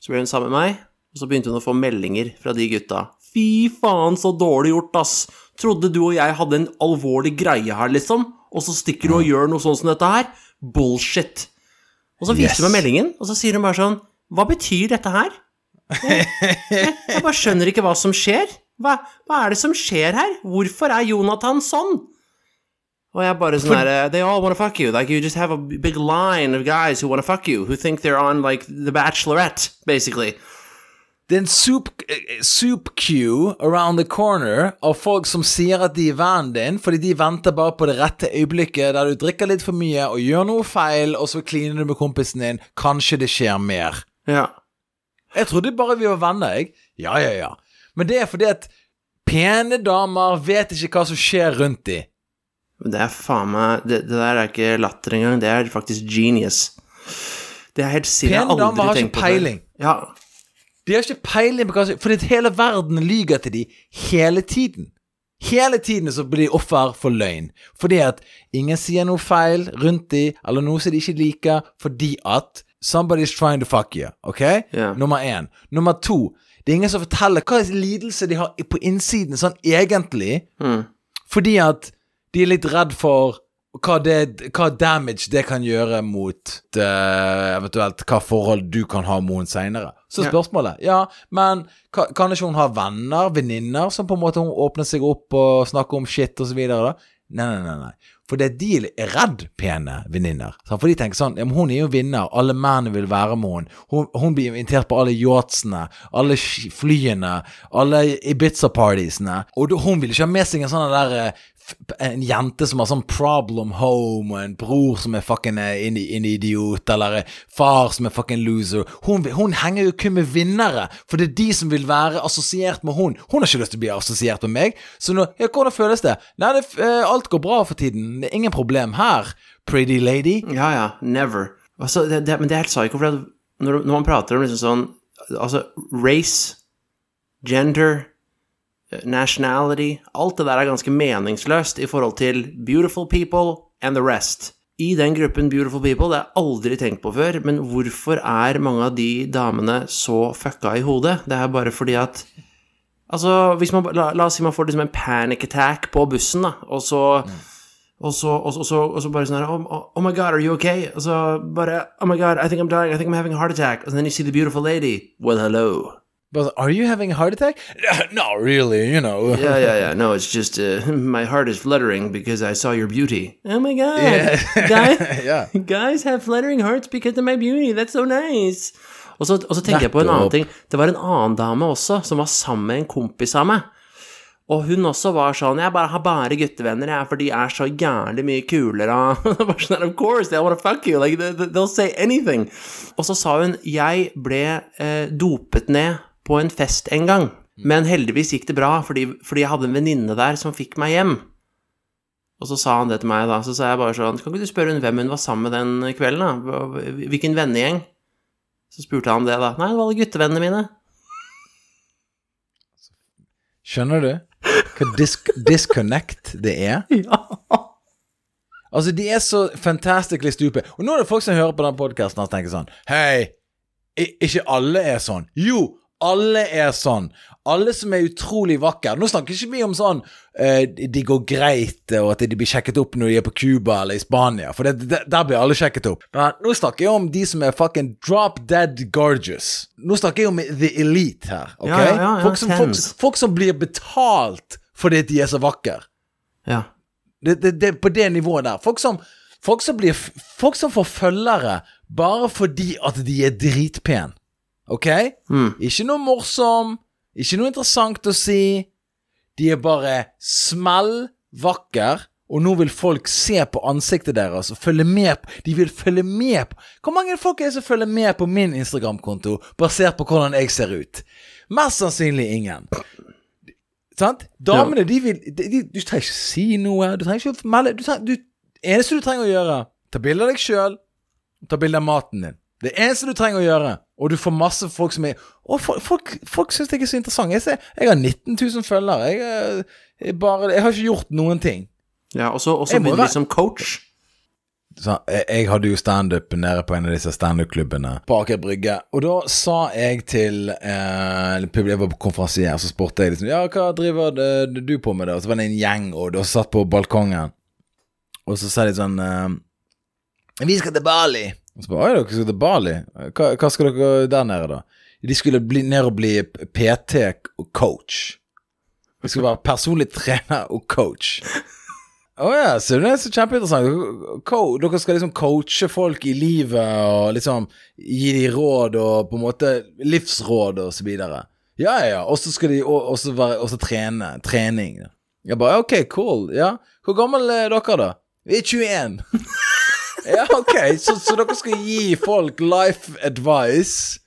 Så ble hun sammen med meg, og så begynte hun å få meldinger fra de gutta. Fy faen, så dårlig gjort, ass. Trodde du og jeg hadde en alvorlig greie her, liksom? Og så stikker du og gjør noe sånn som dette her? Bullshit. Og så viser Yes. hun meg meldingen, og så sier hun bare sånn Hva betyr dette her? Jeg, jeg bare skjønner ikke hva som skjer. Hva, hva er det som skjer her? Hvorfor er Jonathan sånn? Og jeg bare sånn herre They all wanna fuck you. Like you just have a big line of guys who wanna fuck you, who think they're on like The Bachelorette, basically. Det er en soup, eh, soup queue around the corner av folk som sier at de er vennen din, fordi de venter bare på det rette øyeblikket der du drikker litt for mye og gjør noe feil, og så kliner du med kompisen din. Kanskje det skjer mer. Ja. Jeg trodde bare vi var venner, jeg. Ja, ja, ja. Men det er fordi at pene damer vet ikke hva som skjer rundt dem. Det er faen meg det, det der er ikke latter engang, det er faktisk genius. Det er helt sinnssykt. Pene damer har ikke peiling. Ja. De har ikke peiling på hva som Fordi hele verden lyger til de hele tiden. Hele tiden så blir de offer for løgn. Fordi at ingen sier noe feil rundt de, eller noe som de ikke liker, fordi at somebody's trying to fuck you. Ok? Yeah. Nummer én. Nummer to. Det er ingen som forteller hva slags lidelse de har på innsiden, sånn egentlig. Mm. Fordi at de er litt redd for hva, det, hva damage det kan gjøre mot uh, eventuelt hva forhold du kan ha med henne seinere. Så spørsmålet Ja, men kan ikke hun ha venner, venninner, som på en måte hun åpner seg opp og snakker om shit og så videre, da? Nei, nei, nei. nei. For det de er redd pene venninner. For de tenker sånn Hun er jo vinner, alle mennene vil være med henne. Hun, hun blir invitert på alle yachtsene, alle flyene, alle Ibiza-partiesene. Og hun vil ikke ha med seg en sånn der eh, En jente som har sånn problem home, og en bror som er fucking eh, en, en idiot, eller en far som er fucking loser. Hun, hun henger jo kun med vinnere, for det er de som vil være assosiert med hun. Hun har ikke lyst til å bli assosiert med meg. Så nå, ja, hvordan føles det? Nei, det, eh, alt går bra for tiden. Det er ingen problem her, pretty lady. Ja, ja. Never. Altså, det, det, men det er helt psycho, for når, når man prater om liksom sånn Altså, race, gender, eh, nationality Alt det der er ganske meningsløst i forhold til beautiful people and the rest. I den gruppen beautiful people, det har jeg aldri tenkt på før, men hvorfor er mange av de damene så fucka i hodet? Det er bare fordi at Altså, man, la, la oss si man får liksom en panic attack på bussen, da, og så så, og, så, og, så, og så bare sånn her oh, oh, oh my god, are you okay? Og så bare Oh my god, I think I'm dying. I think I'm having a heart attack. And then you see the beautiful lady. Well, hello. But are you having a heart attack? Not really, you know. Yeah, yeah, yeah. No, it's just uh, my heart is fluttering because I saw your beauty. Oh my god. Yeah. guys, yeah. Guys have fluttering hearts because of my beauty. That's so nice. Og så, og så tenker jeg på en annen ting. Det var en annen dame også som var sammen med en kompis av meg. Og hun også var sånn Jeg bare har bare guttevenner, jeg, for de er så jævlig mye kulere. Var sånn, Of course, they wanna fuck you. Like, they, they'll say anything. Og så sa hun Jeg ble eh, dopet ned på en fest en gang. Men heldigvis gikk det bra, fordi, fordi jeg hadde en venninne der som fikk meg hjem. Og så sa han det til meg, da. Så sa jeg bare sånn Kan ikke du spørre hun hvem hun var sammen med den kvelden, da? Hvilken vennegjeng? Så spurte han det, da. Nei, det var alle guttevennene mine. Skjønner du hva dis disconnect det er? Ja. Altså, de er så fantastically stupid. Og nå er det folk som hører på den podkasten og tenker sånn Hei, ikke alle er sånn. Jo, alle er sånn. Alle som er utrolig vakre. Nå snakker ikke vi om sånn uh, de går greit, og at de blir sjekket opp når de er på Cuba eller i Spania, for det, det, der blir alle sjekket opp. Men nå snakker jeg om de som er fucking drop dead gorgeous. Nå snakker jeg om the elite her, ok? Ja, ja, ja, folk, som, folk, folk som blir betalt fordi de er så vakre. ja. Det, det, på det nivået der. Folk som, folk som blir Folk som får følgere bare fordi at de er dritpen. Ok? Mm. Ikke noe morsom, ikke noe interessant å si. De er bare smell vakker, og nå vil folk se på ansiktet deres og følge med på De vil følge med på Hvor mange folk er det som følger med på min Instagram-konto basert på hvordan jeg ser ut? Mest sannsynlig ingen. Sant? Damene, de vil de, de, Du trenger ikke si noe. Du trenger ikke melde du trenger, du, eneste du trenger å gjøre, ta bilde av deg sjøl, ta bilde av maten din. Det eneste du trenger å gjøre, og du får masse folk som er Å, folk, folk, syns jeg er så interessant. Jeg, ser, jeg har 19 000 følgere. Jeg, er- jeg, bare, jeg har ikke gjort noen ting. ja og så begynner vi som coach. Så jeg, jeg hadde jo standup nede på en av disse standup-klubbene på Aker Brygge. Og da sa jeg til eh, Jeg var på konferansier, så spurte jeg liksom Ja, hva driver det- du på med, da? Og så var det en gjeng, og da satt på balkongen. Og så sa de sånn eh, Vi skal til Bali. Og så bare, Oi, dere skal til Bali? Hva, hva skal dere der nede, da? De skulle bli, ned og bli PT og coach. De skulle være personlig trener og coach. Å ja, så det er så kjempeinteressant. Dere skal liksom coache folk i livet og liksom gi dem råd og på en måte livsråd og så videre. Ja, ja. Og så skal de også, være, også trene. Trening. Jeg bare OK, cool. Ja. Hvor gammel er dere, da? Vi er 21. ja, OK. Så, så dere skal gi folk life advice.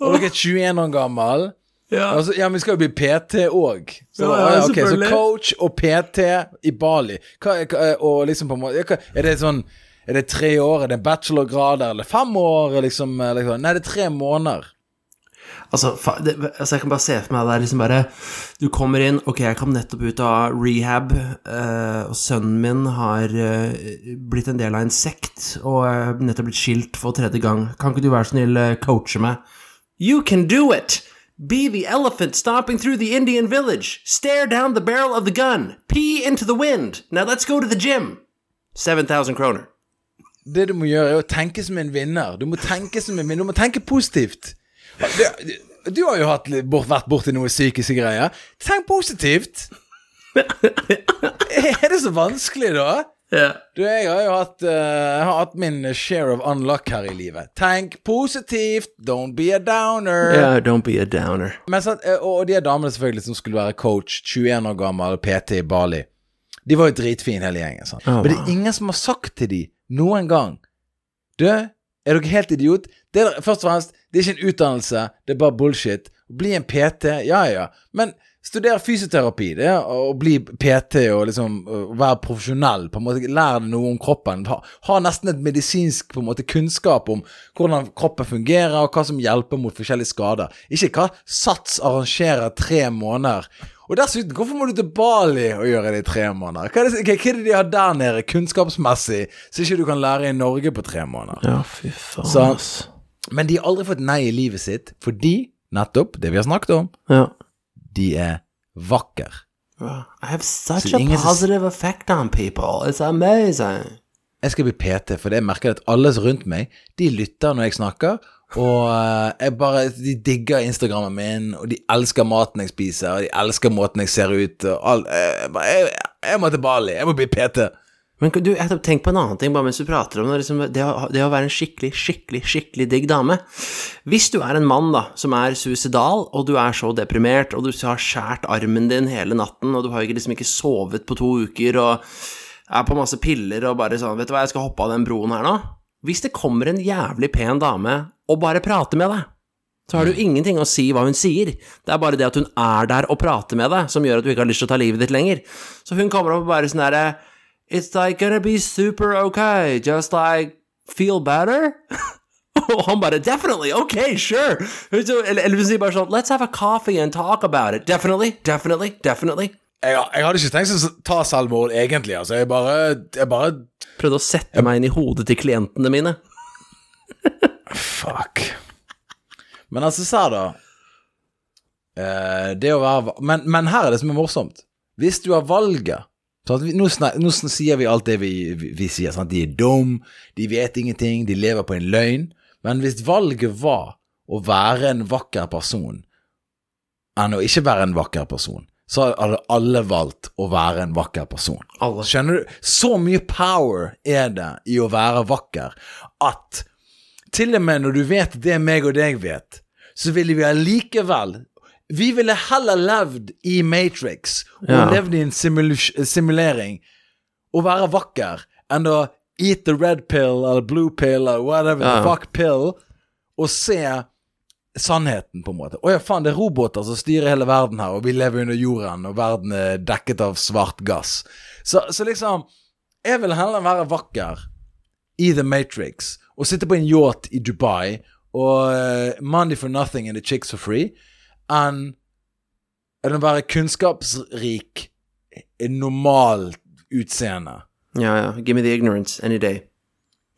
Og dere er 21 år gammel. Ja. Altså, ja, men vi skal jo bli PT òg. Så, Ja, ja, okay, så coach og PT i Bali. Hva, og liksom på en måte Er det sånn Er det tre år? Er det bachelorgrader? eller fem år? Liksom, eller, nei, det er tre måneder. Altså, det, altså, jeg kan bare se for meg det er liksom bare Du kommer inn Ok, jeg kom nettopp ut av rehab, eh, og sønnen min har eh, blitt en del av en sekt, og uh, nettopp blitt skilt for tredje gang. Kan ikke du være snill eh, coache meg? You can do it! Be the elephant stomping through the Indian village. Stare down the barrel of the gun. Pee into the wind. Now let's go to the gym. 7000 kroner. Det du må gjøre, er å tenke som en vinner. Du må tenke som en vinner. Du må tenke positivt. Du, du har jo hatt, bort, vært borti noen psykiske greier. Tenk positivt! Er det så vanskelig, da? Yeah. Du, jeg har jo hatt, uh, har hatt min share of unluck her i livet. Tenk positivt, don't be a downer. Yeah, don't be a downer. Men så, eh, og de damene selvfølgelig som skulle være coach, 21 år gammel, PT i Bali, de var jo dritfine hele gjengen. Sånn. Oh, Men det er ingen som har sagt til dem noen gang Du, er dere helt idiot? Det er, først og fremst, det er ikke en utdannelse, det er bare bullshit. Bli en PT, ja ja. Men studer fysioterapi, det å bli PT og liksom være profesjonell. på en måte Lær deg noe om kroppen. Ha, ha nesten et medisinsk på en måte kunnskap om hvordan kroppen fungerer, og hva som hjelper mot forskjellige skader. Ikke hva Sats arrangerer tre måneder. Og dessuten, hvorfor må du til Bali og gjøre det i tre måneder? Hva er det, hva er det de har der nede, kunnskapsmessig, som ikke du kan lære i Norge på tre måneder? Ja, fy faen, Så- ass. Men de har aldri fått nei i livet sitt, fordi, nettopp, det vi har snakket om, Ja. de er. Wow. I have such a positive effect on people. It's amazing. Jeg skal bli PT, for det merker jeg at alle rundt meg, de lytter når jeg snakker, og eh, jeg bare, de digger Instagrammen min, og de elsker maten jeg spiser, og de elsker måten jeg ser ut, og all, jeg, jeg, jeg må til Bali, jeg må bli PT. Men du, jeg har tenkt på en annen ting bare mens du prater om det, liksom, det, å, det å være en skikkelig, skikkelig, skikkelig digg dame. Hvis du er en mann da, som er suicidal, og du er så deprimert, og du har skjært armen din hele natten, og du har liksom ikke sovet på to uker, og er på masse piller, og bare sånn, vet du hva, jeg skal hoppe av den broen her nå. Hvis det kommer en jævlig pen dame, og bare prater med deg, så har du ingenting å si hva hun sier. Det er bare det at hun er der og prater med deg, som gjør at du ikke har lyst til å ta livet ditt lenger. Så hun kommer opp og bare sånn derre It's like gonna be super okay, just like feel better. og han bare Definitely, okay, sure. Så- Eller, eller hun sier bare sånn Let's have a coffee and talk about it. Definitely, definitely, definitely. Jeg, jeg hadde ikke tenkt å ta selvmord egentlig, altså. Jeg bare, jeg bare Prøvde å sette meg inn i hodet til klientene mine. Fuck. Men altså, se da. Eh, det å være men, men her er det som er morsomt. Hvis du har valget vi, nå, snak, nå sier vi alt det vi, vi, vi sier. Sant? De er dum, de vet ingenting, de lever på en løgn. Men hvis valget var å være en vakker person enn å ikke være en vakker person, så hadde alle valgt å være en vakker person. Alle. Skjønner du? Så mye power er det i å være vakker at til og med når du vet det meg og deg vet, så ville vi allikevel Vi ville heller levd i Matrix og Ja. levd i en simul- simulering og være vakker enn å eat the red pill eller blue pill eller whatever Ja. the fuck pill og se sannheten, på en måte. Å ja, faen, det er roboter som styrer hele verden her, og vi lever under jorden, og verden er dekket av svart gass. Så, så liksom Jeg vil heller være vakker i The Matrix og sitte på en yacht i Dubai og uh, money for nothing and the chicks for free enn enn å være kunnskapsrik, en normal utseende. Ja, ja. Give me the ignorance any day.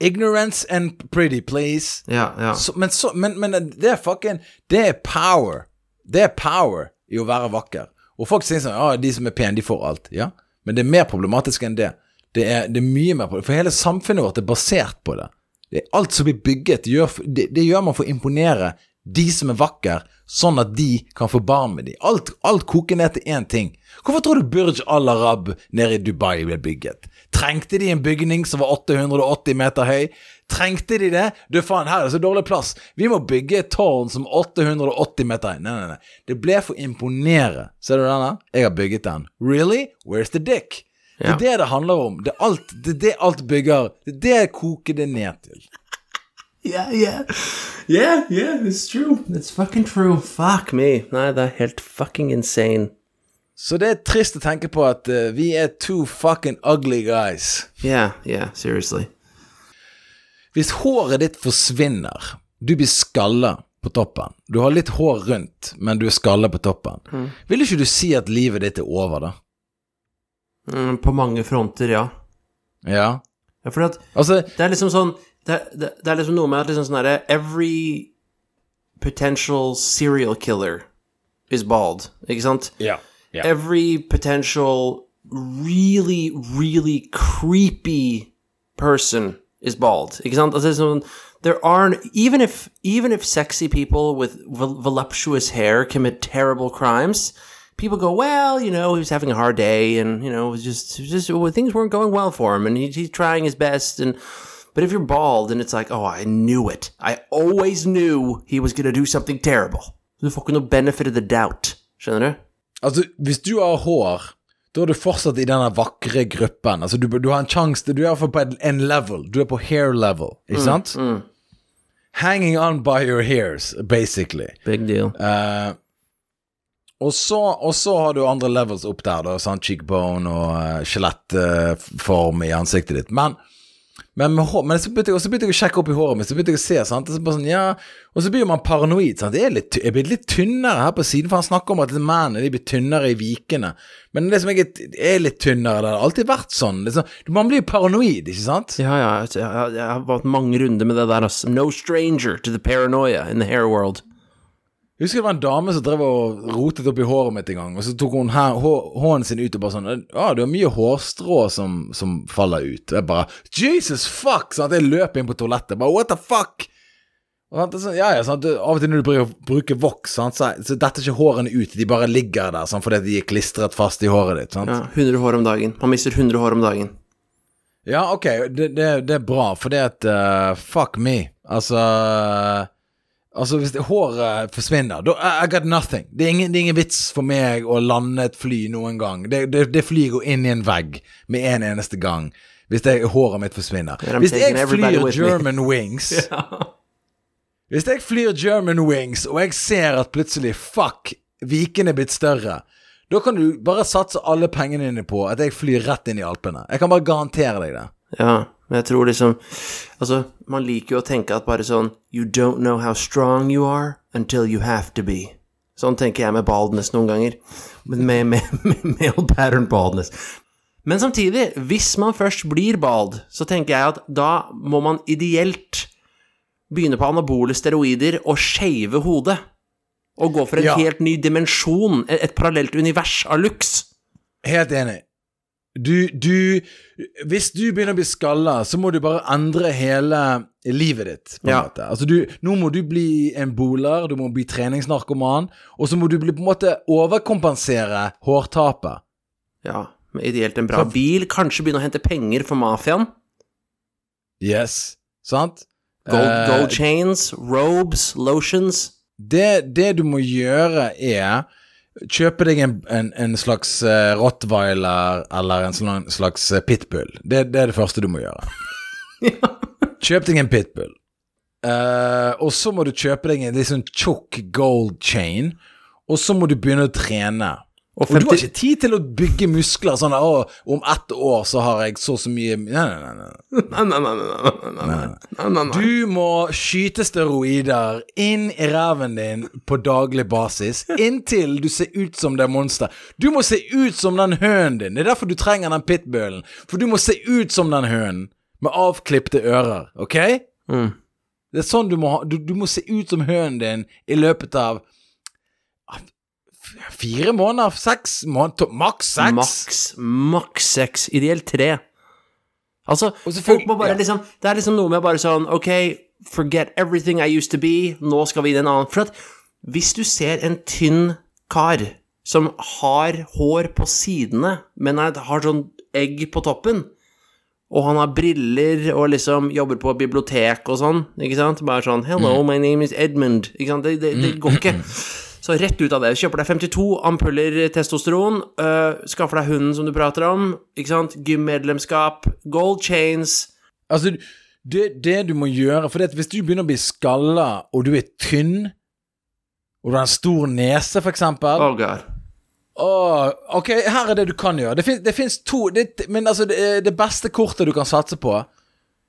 Ignorance and pretty, please. Ja, ja. Så, men, så, men, men det er fucking Det er power. Det er power i å være vakker. Og folk sier sånn Ja, de som er pene, de får alt. Ja, men det er mer problematisk enn det. Det er, det er mye mer problematisk. For hele samfunnet vårt er basert på det. det er alt som blir bygget, gjør, det, det gjør man for å imponere de som er vakre, sånn at de kan få barn med dem. Alt, alt koker ned til én ting. Hvorfor tror du Burj Al Arab nede i Dubai ble bygget? Trengte de en bygning som var 880 meter høy? Trengte de det? Du faen, her er det så dårlig plass. Vi må bygge et tårn som 880 meter høy. Nei, nei, nei. Det ble for imponere. Ser du denne? Jeg har bygget den. Really? Where's the dick? Det er det det handler om. Det er alt, det, det alt bygger. Det er det koker det ned til. Yeah, yeah. Yeah, yeah, it's true. It's fucking true. Fuck me. Nei, det er helt fucking insane. Så det er trist å tenke på at uh, vi er two fucking ugly guys. Yeah, yeah, seriously. Hvis håret ditt forsvinner, du blir skalla på toppen, du har litt hår rundt, men du er skalla på toppen, vil ikke du si at livet ditt er over, da? Mm, på mange fronter, ja. Ja? ja for at Altså, det er liksom sånn Det, er- det, det er liksom noe med at liksom sånn herre Every potential serial killer is bald, ikke sant? ja. ja. every potential really, really creepy person is bald. Ikke sant? Altså, er sånn, there aren't even if even if sexy people with voluptuous hair commit terrible crimes, people go, well, you know, he was having a hard day, and you know, it was just, it was just well, things weren't going well for him, and he, he's trying his best, and. But if you're bald and it's like, oh, I knew it. I always knew he was to do something terrible. Du får ikke noe benefit of the doubt. Skjønner du? Altså, hvis du har hår, da er du fortsatt i denne vakre gruppen. Altså, du, du har en sjanse Du er iallfall på en, level. Du er på hair level, ikke sant? Hanging on by your hairs, basically. Big deal. Uh, og, så, og så har du andre levels opp der, da, sånn cheekbone og uh, skjelettform i ansiktet ditt. Men, men, hår, men så begynte jeg, å sjekke opp i håret mitt, så begynte jeg å se, sant? Og så, sånn, ja, og så blir man paranoid. Sant? Jeg er, litt, jeg blir litt tynnere her på siden, for han snakker om at mennene blir tynnere i vikene. Men det jeg er litt tynnere, det har alltid vært sånn. Liksom, man blir paranoid, ikke sant? Ja, ja, jeg, jeg, jeg har vært mange runder med det der, Altså. No stranger to the paranoia in the hair world. Jeg husker det var en dame som drev og rotet opp i håret mitt en gang, og så tok hun her, hå, hånden sin ut og bare sånn Ja, du har mye hårstrå som, som faller ut. Og jeg bare Jesus fuck! Sånn at jeg løp inn på toalettet. Bare what the fuck? Og sånn, ja, ja, sånn, du, Av og til når du bruker, bruker voks, sånn, så, så detter ikke hårene ut. De bare ligger der sånn, fordi de er klistret fast i håret ditt. Sant? Ja, 100 hår om dagen. Man mister 100 hår om dagen. Ja, ok, det, det, det er bra, fordi at uh, Fuck me. Altså Altså, hvis det, håret forsvinner, da I, got nothing. Det er, ingen, det er ingen vits for meg å lande et fly noen gang. Det, det, det flyet går inn i en vegg med en eneste gang. Hvis det, håret mitt forsvinner. Hvis jeg flyr. German Wings Hvis jeg flyr German Wings, og jeg ser at plutselig Fuck, Viken er blitt større. Da kan du bare satse alle pengene dine på at jeg flyr rett inn i Alpene. Jeg kan bare garantere deg det. Ja, men jeg tror liksom Altså, man liker jo å tenke at bare sånn You don't know how strong you are until you have to be. Sånn tenker jeg med baldness noen ganger. Med, med, med, med male pattern baldness. Men samtidig, hvis man først blir bald, så tenker jeg at da må man ideelt begynne på anabole steroider og shave hodet. Og gå for en Ja. helt ny dimensjon, et, et parallelt univers av looks. Helt enig. Du, du Hvis du begynner å bli skalla, så må du bare endre hele livet ditt. på en Ja. måte. Altså du, Nå må du bli en boler, du må bli treningsnarkoman, og så må du bli, på en måte overkompensere hårtapet. Ja, med ideelt en bra bil. Kanskje begynne å hente penger for mafiaen. Yes, sant? Gold, Eh, gold chains, robes, lotions. det, det du må gjøre, er Kjøpe deg en, en, en slags eh, rottweiler eller en slags eh, pitbull. Det, det er det første du må gjøre. Kjøp deg en pitbull. Uh, og så må du kjøpe deg en litt sånn tjukk gold chain. Og så må du begynne å trene. Og, 50... og, du har ikke tid til å bygge muskler sånn at om ett år så har jeg så så mye Nei, nei, nei. nei, nei, nei, nei, nei, nei. Du må skyte steroider inn i ræven din på daglig basis inntil du ser ut som det monster. Du må se ut som den hønen din. Det er derfor du trenger den pitbullen. For du må se ut som den hønen med avklipte ører, OK? Mm. Det er sånn du må ha du, du må se ut som hønen din i løpet av Fire måneder? Seks måneder? Maks seks? Maks, maks seks. Ideelt tre. Altså, folk må bare ja. liksom Det er liksom noe med bare sånn Ok, Forget everything I used to be. Nå skal vi inn i en annen For at hvis du ser en tynn kar som har hår på sidene, men har sånn egg på toppen, og han har briller og liksom jobber på bibliotek og sånn, ikke sant? Bare sånn 'Hello, my name is Edmund'. Ikke sant? Det, det, det går ikke. Så rett ut av det. Kjøper deg 52 ampuller testosteron, øh, skaffer deg hunden som du prater om, ikke sant? Gymmedlemskap, gold chains Altså, det, det du må gjøre For det hvis du begynner å bli skalla, og du er tynn, og du har en stor nese, for eksempel Oh god. Oh, ok, her er det du kan gjøre. Det, fin, det fins to det, Men altså, det, det beste kortet du kan satse på,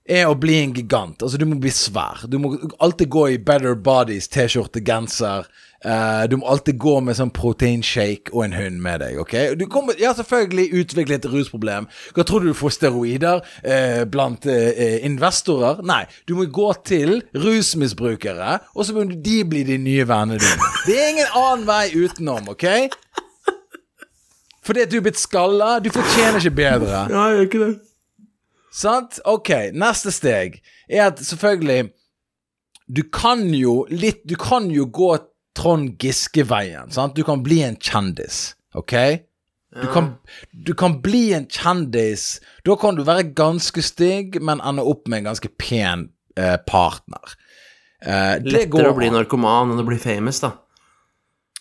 er å bli en gigant. Altså, du må bli svær. Du må alltid gå i Better Bodies, T-skjorte, genser. Eh, du må alltid gå med sånn proteinshake og en hund med deg. ok? Du kommer, ja, selvfølgelig utvikle et rusproblem. Hva tror du du får steroider uh, blant uh, investorer? Nei, du må gå til rusmisbrukere, og så må de bli de nye vennene dine. Det er ingen annen vei utenom, ok? Fordi at du er blitt skalla. Du fortjener ikke bedre. Ja, jeg gjør ikke det. Sant? Ok, neste steg er at selvfølgelig Du kan jo litt Du kan jo gå Trond Giske-veien? Du kan bli en kjendis, ok? Du kan, du kan bli en kjendis. Da kan du være ganske stygg, men ende opp med en ganske pen eh, partner. Eh, det går Lettere å bli narkoman enn å bli famous, da.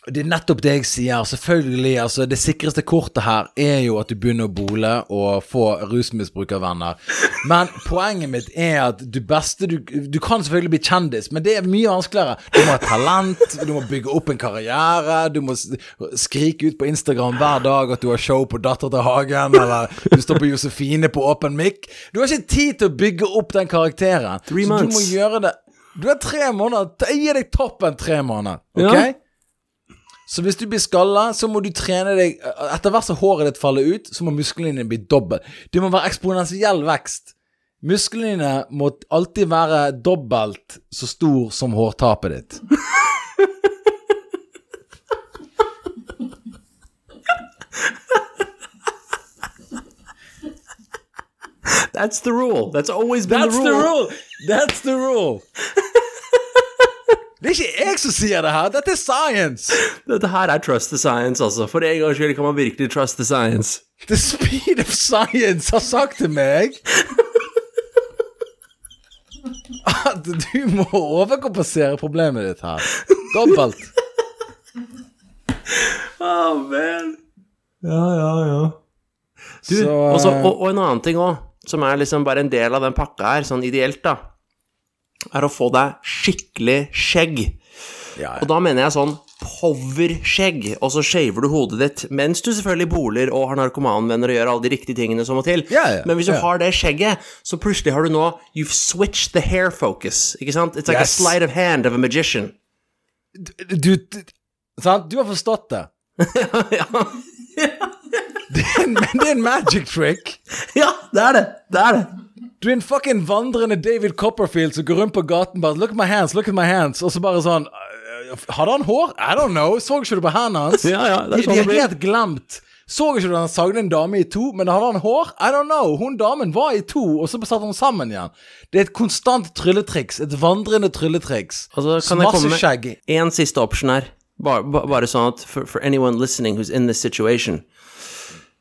Det er nettopp det jeg sier. Selvfølgelig, altså Det sikreste kortet her er jo at du begynner å bole og få rusmisbrukervenner. Men poenget mitt er at du beste du, du kan selvfølgelig bli kjendis, men det er mye vanskeligere. Du må ha talent, du må bygge opp en karriere, du må skrike ut på Instagram hver dag at du har show på Datter til Hagen, eller du står på Josefine på åpen mic. Du har ikke tid til å bygge opp den karakteren. Three så du må gjøre det Du har tre måneder. Jeg gir deg toppen tre måneder. Ok? Ja. Så hvis du blir skalla, så må du trene deg Etter hvert som håret ditt faller ut, så må musklene dine bli dobbelt. Det må være eksponentiell vekst. Musklene dine må alltid være dobbelt så stor som hårtapet ditt. That's the rule. That's always been That's the the rule. rule! That's the rule! Det er ikke jeg som sier det her, dette er science! Dette her er trust the science, altså. For en gangs skyld kan man virkelig trust the science. The speed of science har sagt til meg at du må overkompensere problemet ditt her. Dobbelt. Oh, man. Ja, ja, ja. Du, Så, også, eh, og, og en annen ting òg, som er liksom bare en del av den pakka her, sånn ideelt, da, er å få deg skikkelig skjegg. ja, Og da mener jeg sånn powerskjegg, og så shaver du hodet ditt mens du selvfølgelig boler og har narkomanvenner og gjør alle de riktige tingene som må til. Ja, ja, Men hvis du ja. har det skjegget, så plutselig har du nå You've switched the hair focus. Ikke sant? It's like Yes. a sleight of hand of a magician. du, du Sant? Du har forstått det. ja. Det er, en, det er en magic trick. ja, det er det. Det er det. Du er en fucking vandrende David Copperfield som går rundt på gaten bare Look at my hands, look at my hands. Og så bare sånn «Øh, Hadde han hår? I don't know. Så ikke du på hendene hans? Ja, ja, det er de, sånn de det har blir. helt glemt. Så ikke du han sagde en dame i to, men hadde han hår? I don't know. Hun damen var i to, og så satt han sammen igjen. Det er et konstant trylletriks. Et vandrende trylletriks. Altså, kan jeg komme med én en siste option her? Bare, bare sånn at for, for anyone listening who's in this situation,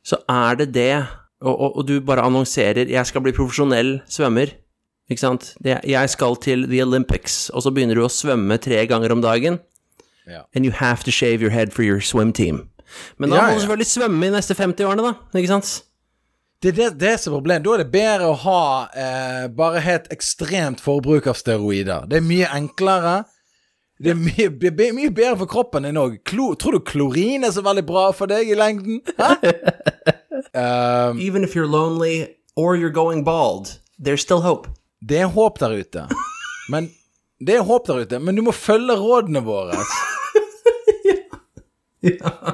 så er det det, og, og, og du bare annonserer 'jeg skal bli profesjonell svømmer', ikke sant? 'Jeg skal til The Olympics', og så begynner du å svømme tre ganger om dagen, Ja. and you have to shave your head for your swim team. Men da Ja, må du selvfølgelig svømme i neste 50 årene, da, ikke sant? Det er det, det som er problemet. Da er det bedre å ha eh, bare helt ekstremt forbruk av steroider. Det er mye enklere. Det er mye, be- mye bedre for kroppen enn òg. Tror du klorin er så veldig bra for deg i lengden? Hæ? Um, Even if you're lonely or you're going bald, there's still hope. det er håp der ute. Men Det er håp der ute, men du må følge rådene våre.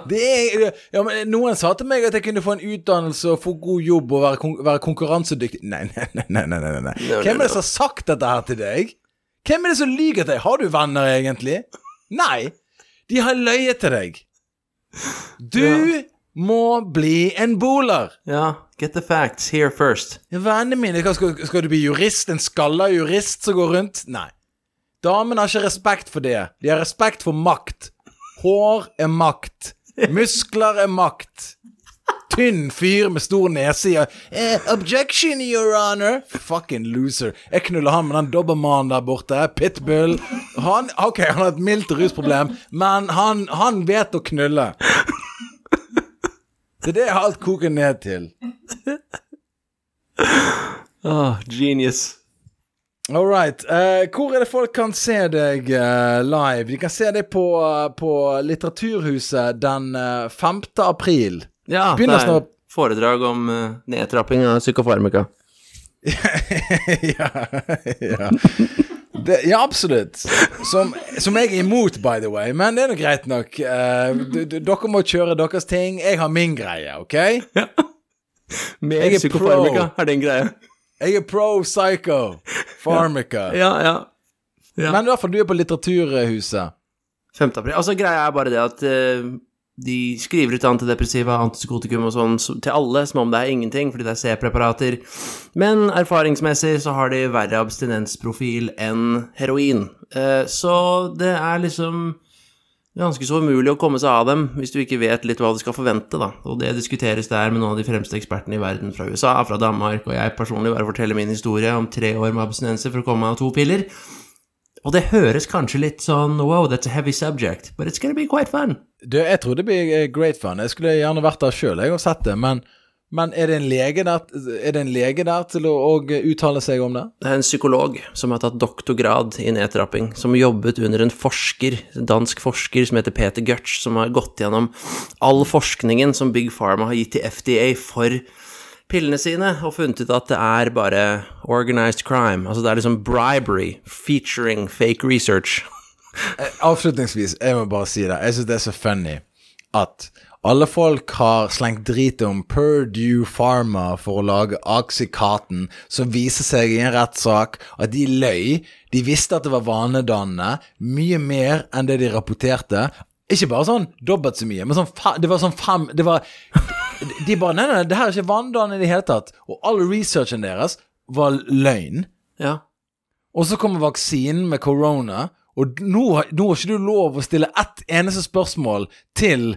Det er, ja, men Noen sa til meg at jeg kunne få en utdannelse og få god jobb og være, kon være konkurransedyktig. Nei, nei, nei. nei, nei, nei, No, Hvem er det som har sagt dette her til deg? Hvem er det som lyver til deg? Har du venner, egentlig? Nei. De har løyet til deg. Du må bli en boler. Ja, get the facts here first. Vennene mine, skal, skal du bli jurist? En skalla jurist som går rundt? Nei. Damene har ikke respekt for det. De har respekt for makt. Hår er makt. Muskler er makt. Tynn fyr med stor nese i eh, Objection, your honor. Fucking loser. Jeg knuller han med den dobbermannen der borte. Pitbull. Han, ok, han har et mildt rusproblem, men han, han vet å knulle. Det er det alt koker ned til. Oh, genius. All right. Uh, hvor er det folk kan se deg uh, live? De kan se deg på, uh, på Litteraturhuset den eh, 5. april. Ja, det er snart. foredrag om nedtrapping av psykofarmaka. ja, ja. Det, ja, absolutt. Som, som jeg er imot, by the way. Men det er nå greit nok. Uh, d- d- dere må kjøre deres ting. Jeg har min greie, OK? Ja. Med er psykofarmaka er din greie. Jeg er pro psycho. Pharmaca. Ja, ja. ja. Men i hvert fall du er på Litteraturhuset. 5. april. Altså, greia er bare det at eh, de skriver ut antidepressiva, antipsykotikum og sånn til alle som om det er ingenting, fordi det er C-preparater. Men erfaringsmessig så har de verre abstinensprofil enn heroin. Eh, så det er liksom ganske så umulig å komme seg av dem hvis du ikke vet litt hva du skal forvente, da. Og det diskuteres der med noen av de fremste ekspertene i verden fra USA, fra Danmark, og jeg personlig bare forteller min historie om tre år med abstinenser for å komme meg av to piller. Og det høres kanskje litt sånn wow, that's a heavy subject, but it's gonna be quite fun. Du, jeg tror det blir eh, great fun. Jeg skulle gjerne vært der sjøl, har sett det. Men, men er, det en lege der, er det en lege der til å og uttale seg om det? Det er en psykolog som har tatt doktorgrad i nedtrapping, som jobbet under en forsker, en dansk forsker som heter Peter Gutsch, som har gått gjennom all forskningen som Big Pharma har gitt til FDA for pillene sine, og funnet ut at det er bare organized crime. Altså det er liksom bribery featuring fake research. Avslutningsvis, jeg må bare si det. Jeg syns det er så funny at alle folk har slengt drit om Purdue Pharma for å lage Oxycaten, som viser seg i en rettssak at de løy. De visste at det var vanedannende, mye mer enn det de rapporterte. Ikke bare sånn dobbelt så mye, men sånn det var sånn fem Det var De bare Nei, nei, det her er ikke vanndannende i det hele tatt. Og all researchen deres var løgn. Ja. Og så kommer vaksinen med korona, og nå, nå har ikke du lov å stille ett eneste spørsmål til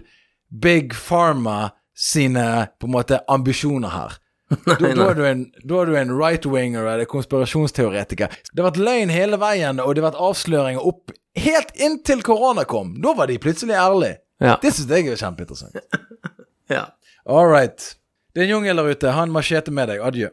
Big Pharma sine på en måte ambisjoner her. Da, da, er du en, da er du en right-winger eller konspirasjonsteoretiker. Det har vært løgn hele veien, og det har vært avsløringer opp helt inntil korona kom. Da var de plutselig ærlige. Ja. Det syns jeg er kjempeinteressant. ja. All right. Det er en jungel der ute. Ha en machete med deg. Adjø.